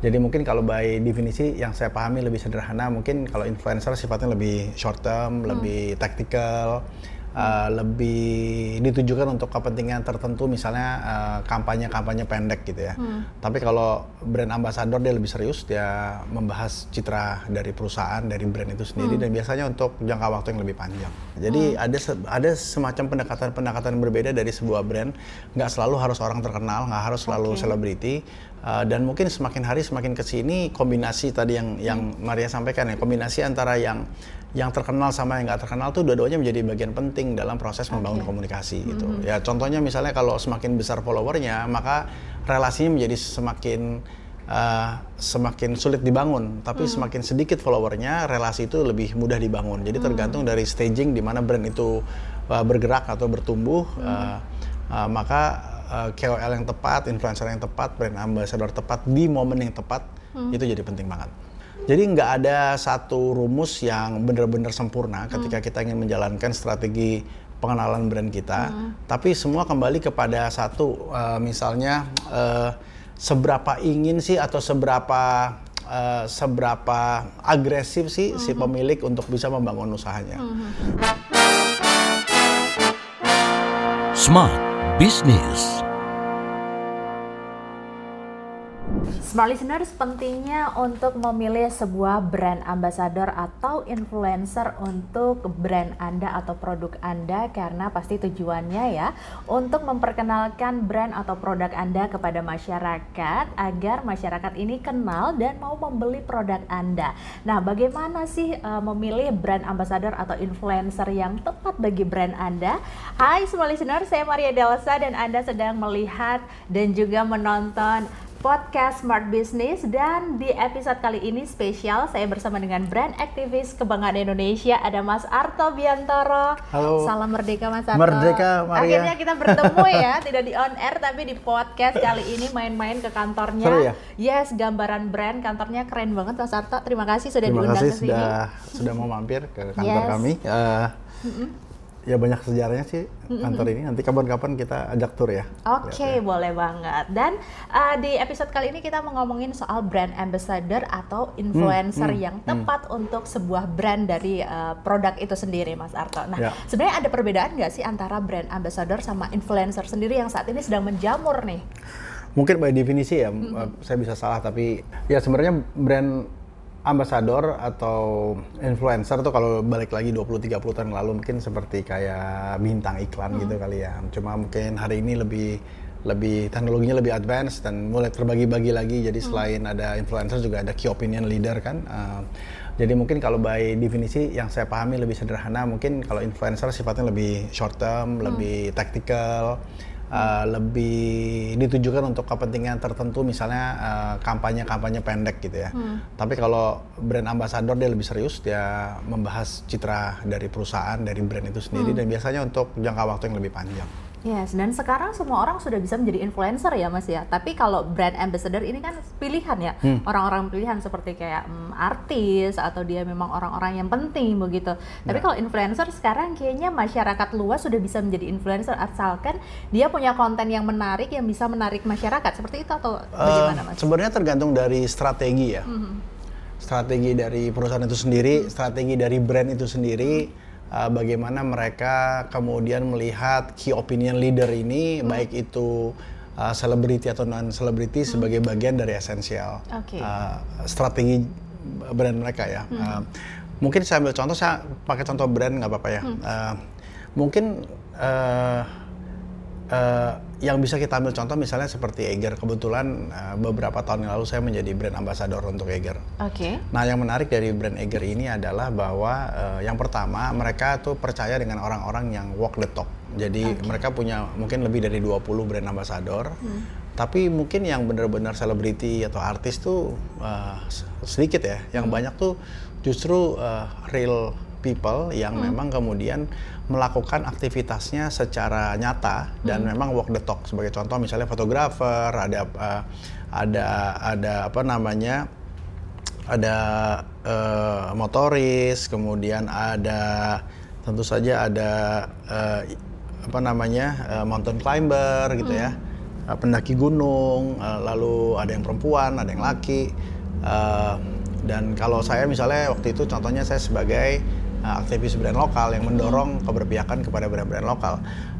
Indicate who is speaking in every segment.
Speaker 1: Jadi mungkin kalau by definisi yang saya pahami lebih sederhana, mungkin kalau influencer sifatnya lebih short term, lebih tactical, uh, lebih ditujukan untuk kepentingan tertentu, misalnya uh, kampanye-kampanye pendek gitu ya. Tapi kalau brand ambassador dia lebih serius, dia membahas citra dari perusahaan, dari brand itu sendiri, dan biasanya untuk jangka waktu yang lebih panjang. Jadi ada se- ada semacam pendekatan-pendekatan berbeda dari sebuah brand. Nggak selalu harus orang terkenal, nggak harus selalu selebriti. Uh, dan mungkin semakin hari semakin ke sini kombinasi tadi yang yang Maria sampaikan ya kombinasi antara yang yang terkenal sama yang nggak terkenal tuh dua-duanya menjadi bagian penting dalam proses membangun komunikasi gitu. Ya contohnya misalnya kalau semakin besar followernya maka relasinya menjadi semakin uh, semakin sulit dibangun. Tapi semakin sedikit followernya relasi itu lebih mudah dibangun. Jadi tergantung dari staging di mana brand itu uh, bergerak atau bertumbuh uh, uh, maka uh, KOL yang tepat, influencer yang tepat, brand ambassador tepat di momen yang tepat itu jadi penting banget. Jadi nggak ada satu rumus yang benar-benar sempurna ketika kita ingin menjalankan strategi pengenalan brand kita, tapi semua kembali kepada satu, uh, misalnya uh, seberapa ingin sih atau seberapa uh, seberapa agresif sih si pemilik untuk bisa membangun usahanya.
Speaker 2: Smart Business.
Speaker 3: Smart listeners, pentingnya untuk memilih sebuah brand ambassador atau influencer untuk brand Anda atau produk Anda karena pasti tujuannya ya untuk memperkenalkan brand atau produk Anda kepada masyarakat agar masyarakat ini kenal dan mau membeli produk Anda. Nah, bagaimana sih uh, memilih brand ambassador atau influencer yang tepat bagi brand Anda? Hai semua listener, saya Maria Delsa dan Anda sedang melihat dan juga menonton podcast Smart Business dan di episode kali ini spesial saya bersama dengan brand aktivis kebanggaan Indonesia ada Mas Arto Biantoro.
Speaker 1: Halo.
Speaker 3: Salam merdeka Mas Arto.
Speaker 1: Merdeka, Maria.
Speaker 3: Akhirnya kita bertemu ya, tidak di on air tapi di podcast kali ini main-main ke kantornya.
Speaker 1: Seru ya?
Speaker 3: Yes, gambaran brand kantornya keren banget Mas Arto. Terima kasih sudah
Speaker 1: Terima
Speaker 3: diundang
Speaker 1: kasih
Speaker 3: ke sini.
Speaker 1: sudah sudah mau mampir ke kantor
Speaker 3: Yes.
Speaker 1: kami. Eh, Ya banyak sejarahnya sih kantor ini. Nanti kapan-kapan kita ajak tur ya.
Speaker 3: Oke, boleh banget. Dan uh, di episode kali ini kita mau ngomongin soal brand ambassador atau influencer yang tepat untuk sebuah brand dari uh, produk itu sendiri, Mas Arto. Nah,
Speaker 1: Ya.
Speaker 3: sebenarnya ada perbedaan nggak sih antara brand ambassador sama influencer sendiri yang saat ini sedang menjamur nih?
Speaker 1: Mungkin by definisi ya, eh, saya bisa salah tapi ya sebenarnya brand ambassador atau influencer tuh kalau balik lagi 20-30 tahun lalu mungkin seperti kayak bintang iklan gitu kali ya. Cuma mungkin hari ini lebih lebih teknologinya lebih advance dan mulai terbagi-bagi lagi. Jadi selain ada influencer juga ada key opinion leader kan. Eh, jadi mungkin kalau by definisi yang saya pahami lebih sederhana, mungkin kalau influencer sifatnya lebih short term, lebih tactical, uh, lebih ditujukan untuk kepentingan tertentu misalnya uh, kampanye-kampanye pendek gitu ya. Tapi kalau brand ambassador dia lebih serius, dia membahas citra dari perusahaan, dari brand itu sendiri dan biasanya untuk jangka waktu yang lebih panjang.
Speaker 3: Yes, dan sekarang semua orang sudah bisa menjadi influencer ya Mas ya. Tapi kalau brand ambassador ini kan pilihan ya,
Speaker 1: Hmm.
Speaker 3: orang-orang pilihan seperti kayak mm, artis atau dia memang orang-orang yang penting begitu. Tapi
Speaker 1: Ya.
Speaker 3: kalau influencer sekarang kayaknya masyarakat luas sudah bisa menjadi influencer asalkan dia punya konten yang menarik yang bisa menarik masyarakat. Seperti itu atau bagaimana
Speaker 1: Eh,
Speaker 3: Mas?
Speaker 1: Sebenarnya tergantung dari strategi ya.
Speaker 3: Mhm.
Speaker 1: Strategi dari perusahaan itu sendiri, strategi dari brand itu sendiri, uh, bagaimana mereka kemudian melihat key opinion leader ini, baik itu uh, selebriti atau non selebriti sebagai bagian dari esensial
Speaker 3: Oke.
Speaker 1: uh, strategi brand mereka ya. Uh, mungkin saya ambil contoh, saya pakai contoh brand nggak apa-apa ya. Uh, mungkin uh, eh, yang bisa kita ambil contoh misalnya seperti Eiger kebetulan eh, beberapa tahun yang lalu saya menjadi brand ambassador untuk Eiger.
Speaker 3: Oke.
Speaker 1: Nah yang menarik dari brand Eiger ini adalah bahwa eh, yang pertama mereka tuh percaya dengan orang-orang yang walk the talk. Jadi mereka punya mungkin lebih dari 20 brand ambassador. Tapi mungkin yang benar-benar selebriti atau artis tuh s- sedikit ya. Yang banyak tuh justru eh, real people yang memang kemudian melakukan aktivitasnya secara nyata dan memang walk the talk. Sebagai contoh misalnya fotografer, ada eh, ada ada apa namanya? ada eh, motoris, kemudian ada tentu saja ada eh, apa namanya eh, mountain climber gitu ya, uh, pendaki gunung, uh, lalu ada yang perempuan, ada yang laki. Uh, dan kalau saya misalnya waktu itu contohnya saya sebagai uh, aktivis brand lokal yang mendorong keberpihakan kepada brand-brand lokal.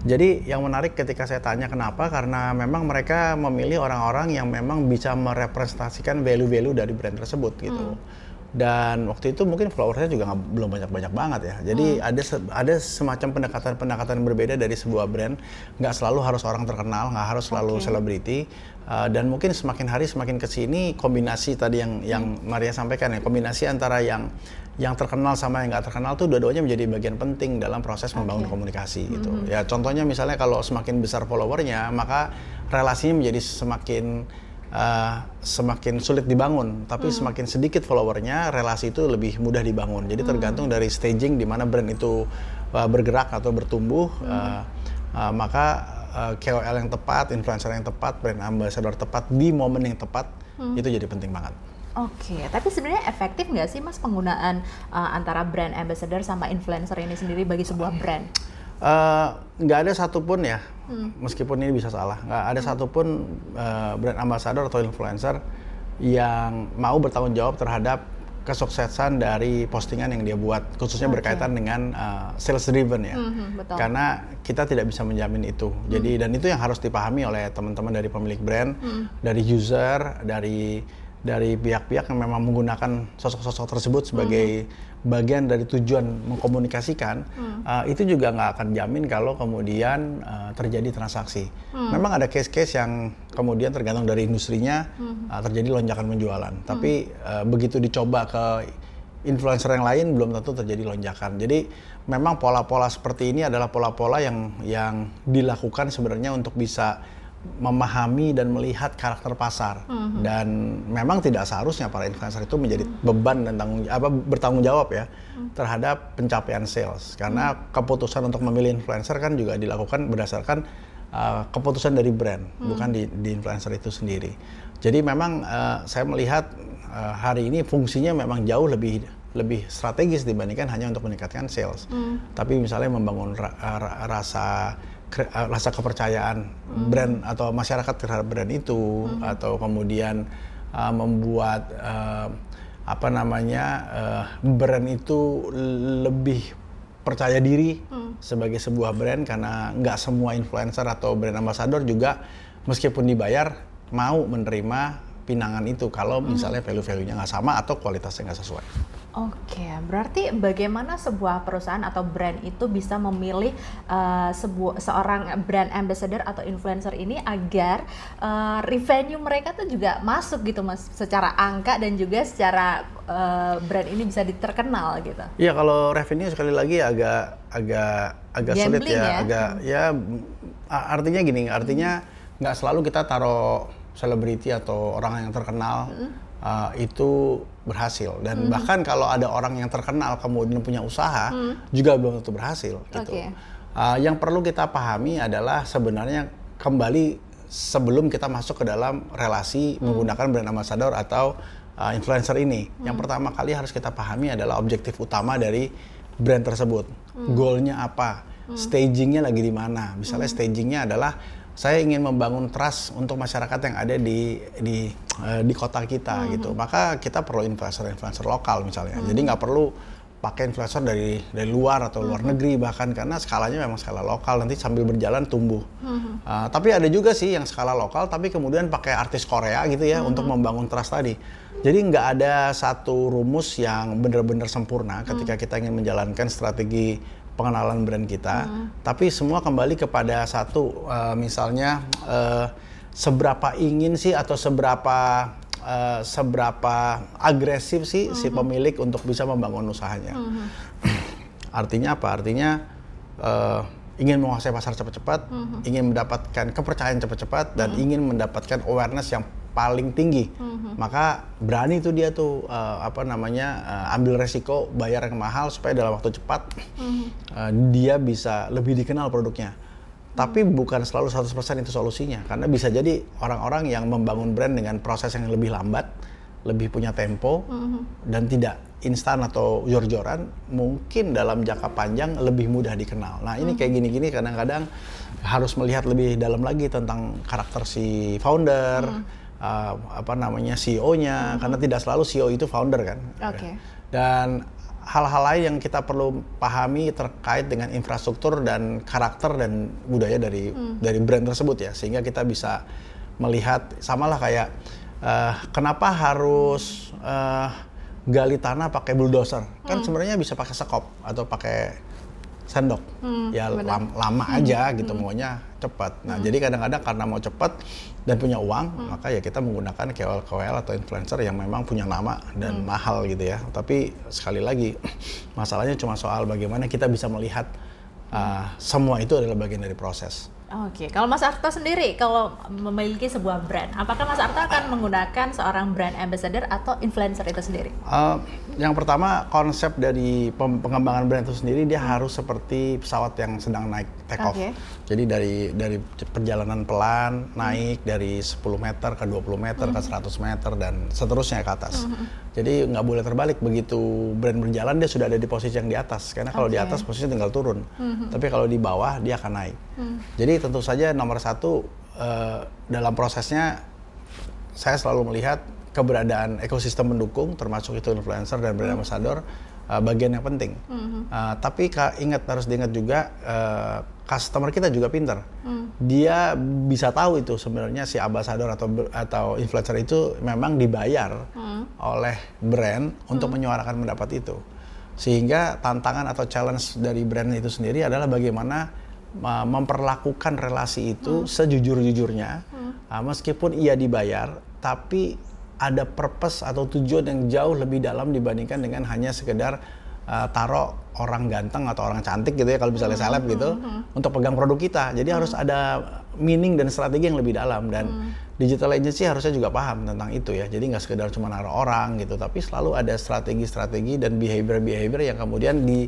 Speaker 1: Jadi yang menarik ketika saya tanya kenapa karena memang mereka memilih orang-orang yang memang bisa merepresentasikan value-value dari brand tersebut gitu. Hmm dan waktu itu mungkin followersnya juga gak, belum banyak-banyak banget ya. Jadi hmm. ada se ada semacam pendekatan-pendekatan berbeda dari sebuah brand. Nggak selalu harus orang terkenal, nggak harus selalu selebriti. Uh, dan mungkin semakin hari semakin ke sini kombinasi tadi yang yang hmm. Maria sampaikan ya, kombinasi antara yang yang terkenal sama yang nggak terkenal tuh dua-duanya menjadi bagian penting dalam proses membangun komunikasi gitu. Hmm. Ya contohnya misalnya kalau semakin besar followernya, maka relasinya menjadi semakin uh, semakin sulit dibangun, tapi hmm. semakin sedikit followernya, relasi itu lebih mudah dibangun. Jadi hmm. tergantung dari staging di mana brand itu uh, bergerak atau bertumbuh, hmm. uh, uh, maka uh, KOL yang tepat, influencer yang tepat, brand ambassador tepat di momen yang tepat hmm. itu jadi penting banget.
Speaker 3: Oke, tapi sebenarnya efektif nggak sih mas penggunaan uh, antara brand ambassador sama influencer ini sendiri bagi sebuah brand?
Speaker 1: nggak uh, ada satupun ya hmm. meskipun ini bisa salah nggak ada hmm. satupun uh, brand ambassador atau influencer yang mau bertanggung jawab terhadap kesuksesan dari postingan yang dia buat khususnya okay. berkaitan dengan uh, sales driven ya hmm, betul. karena kita tidak bisa menjamin itu jadi hmm. dan itu yang harus dipahami oleh teman-teman dari pemilik brand hmm. dari user dari dari pihak-pihak yang memang menggunakan sosok-sosok tersebut sebagai hmm. bagian dari tujuan mengkomunikasikan hmm. uh, itu juga nggak akan jamin kalau kemudian uh, terjadi transaksi. Hmm. Memang ada case-case yang kemudian tergantung dari industrinya hmm. uh, terjadi lonjakan penjualan. Hmm. Tapi uh, begitu dicoba ke influencer yang lain belum tentu terjadi lonjakan. Jadi memang pola-pola seperti ini adalah pola-pola yang yang dilakukan sebenarnya untuk bisa memahami dan melihat karakter pasar mm-hmm. dan memang tidak seharusnya para influencer itu menjadi mm-hmm. beban dan tanggung apa bertanggung jawab ya mm-hmm. terhadap pencapaian sales karena mm-hmm. keputusan untuk memilih influencer kan juga dilakukan berdasarkan uh, keputusan dari brand mm-hmm. bukan di, di influencer itu sendiri jadi memang uh, saya melihat uh, hari ini fungsinya memang jauh lebih lebih strategis dibandingkan hanya untuk meningkatkan sales mm. tapi misalnya membangun ra- ra- rasa rasa kepercayaan hmm. brand atau masyarakat terhadap brand itu hmm. atau kemudian uh, membuat uh, apa namanya uh, brand itu lebih percaya diri hmm. sebagai sebuah brand karena nggak semua influencer atau brand ambassador juga meskipun dibayar mau menerima pinangan itu kalau hmm. misalnya value-value-nya nggak sama atau kualitasnya nggak sesuai.
Speaker 3: Oke, berarti bagaimana sebuah perusahaan atau brand itu bisa memilih uh, sebuah seorang brand ambassador atau influencer ini agar uh, revenue mereka tuh juga masuk gitu mas, secara angka dan juga secara uh, brand ini bisa diterkenal gitu.
Speaker 1: Iya, kalau revenue sekali lagi agak agak agak sulit ya, ya, agak ya artinya gini, artinya hmm. nggak hmm. selalu kita taruh selebriti atau orang yang terkenal. Hmm uh, itu berhasil dan hmm. bahkan kalau ada orang yang terkenal kemudian punya usaha hmm. juga belum tentu berhasil gitu. Okay. Uh, yang perlu kita pahami adalah sebenarnya kembali sebelum kita masuk ke dalam relasi hmm. menggunakan brand ambassador atau uh, influencer ini, hmm. yang pertama kali harus kita pahami adalah objektif utama dari brand tersebut, hmm. goalnya apa, hmm. stagingnya lagi di mana. Misalnya hmm. stagingnya adalah saya ingin membangun trust untuk masyarakat yang ada di di uh, di kota kita hmm. gitu. Maka kita perlu influencer-influencer lokal misalnya. Hmm. Jadi nggak perlu pakai influencer dari dari luar atau luar hmm. negeri bahkan karena skalanya memang skala lokal nanti sambil berjalan tumbuh. Hmm. Uh, tapi ada juga sih yang skala lokal tapi kemudian pakai artis Korea gitu ya hmm. untuk membangun trust tadi. Jadi nggak ada satu rumus yang benar-benar sempurna ketika hmm. kita ingin menjalankan strategi pengenalan brand kita, hmm. tapi semua kembali kepada satu uh, misalnya uh, seberapa ingin sih atau seberapa uh, seberapa agresif sih hmm. si pemilik untuk bisa membangun usahanya. Hmm. Artinya apa? Artinya uh, ingin menguasai pasar cepat-cepat, hmm. ingin mendapatkan kepercayaan cepat-cepat dan hmm. ingin mendapatkan awareness yang paling tinggi, mm-hmm. maka berani tuh dia tuh uh, apa namanya uh, ambil resiko bayar yang mahal supaya dalam waktu cepat mm-hmm. uh, dia bisa lebih dikenal produknya. Mm-hmm. Tapi bukan selalu 100% itu solusinya karena bisa jadi orang-orang yang membangun brand dengan proses yang lebih lambat lebih punya tempo dan tidak instan atau jor-joran, mungkin dalam jangka panjang lebih mudah dikenal. Nah ini kayak gini-gini kadang-kadang harus melihat lebih dalam lagi tentang karakter si founder, uh, apa namanya CEO-nya, karena tidak selalu CEO itu founder kan.
Speaker 3: Oke.
Speaker 1: Dan hal-hal lain yang kita perlu pahami terkait dengan infrastruktur dan karakter dan budaya dari dari brand tersebut ya, sehingga kita bisa melihat samalah kayak eh, kenapa harus eh, gali tanah pakai bulldozer? Kan sebenarnya bisa pakai sekop atau pakai sendok. ya lam- lama aja gitu maunya cepat. Nah, jadi kadang-kadang karena mau cepat dan punya uang, maka ya kita menggunakan KOL-KOL atau influencer yang memang punya nama dan mahal gitu ya. Tapi sekali lagi masalahnya cuma soal bagaimana kita bisa melihat uh, semua itu adalah bagian dari proses.
Speaker 3: Oke, kalau Mas Arto sendiri kalau memiliki sebuah brand, apakah Mas Arto akan menggunakan seorang brand ambassador atau influencer itu sendiri?
Speaker 1: Uh, yang pertama konsep dari pengembangan brand itu sendiri dia harus seperti pesawat yang sedang naik take off.
Speaker 3: Oke.
Speaker 1: Jadi dari dari perjalanan pelan naik dari 10 meter ke 20 meter ke 100 meter dan seterusnya ke atas. Jadi nggak boleh terbalik begitu brand berjalan dia sudah ada di posisi yang di atas karena kalau di
Speaker 3: Oke.
Speaker 1: atas posisinya tinggal turun. Tapi kalau di bawah dia akan naik. Jadi tentu saja nomor satu eh, dalam prosesnya saya selalu melihat keberadaan ekosistem mendukung termasuk itu influencer dan brand ambassador uh, bagian yang penting. Uh, tapi ingat harus diingat juga uh, customer kita juga pinter. Dia bisa tahu itu sebenarnya si ambassador atau atau influencer itu memang dibayar oleh brand untuk menyuarakan pendapat itu. Sehingga tantangan atau challenge dari brand itu sendiri adalah bagaimana uh, memperlakukan relasi itu sejujur-jujurnya uh, meskipun ia dibayar tapi ada purpose atau tujuan yang jauh lebih dalam dibandingkan dengan hanya sekedar uh, taruh orang ganteng atau orang cantik gitu ya kalau misalnya seleb gitu untuk pegang produk kita. Jadi harus ada meaning dan strategi yang lebih dalam dan digital agency harusnya juga paham tentang itu ya. Jadi nggak sekedar cuma naruh orang gitu, tapi selalu ada strategi-strategi dan behavior-behavior yang kemudian di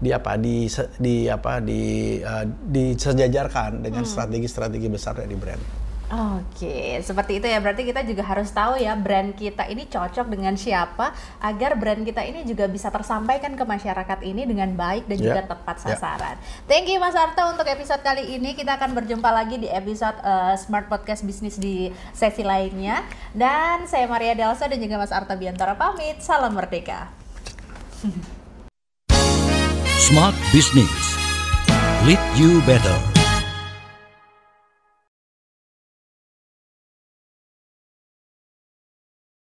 Speaker 1: di apa di di apa di uh, disejajarkan dengan strategi-strategi besar dari brand.
Speaker 3: Oke, seperti itu ya. Berarti kita juga harus tahu ya brand kita ini cocok dengan siapa agar brand kita ini juga bisa tersampaikan ke masyarakat ini dengan baik dan
Speaker 1: Ya,
Speaker 3: juga tepat
Speaker 1: ya.
Speaker 3: sasaran. Thank you Mas Arto untuk episode kali ini. Kita akan berjumpa lagi di episode eh, Smart Podcast Bisnis di sesi lainnya. Dan saya Maria Delsa dan juga Mas Arto Biantara pamit. Salam merdeka.
Speaker 2: Smart Business. Lead you better.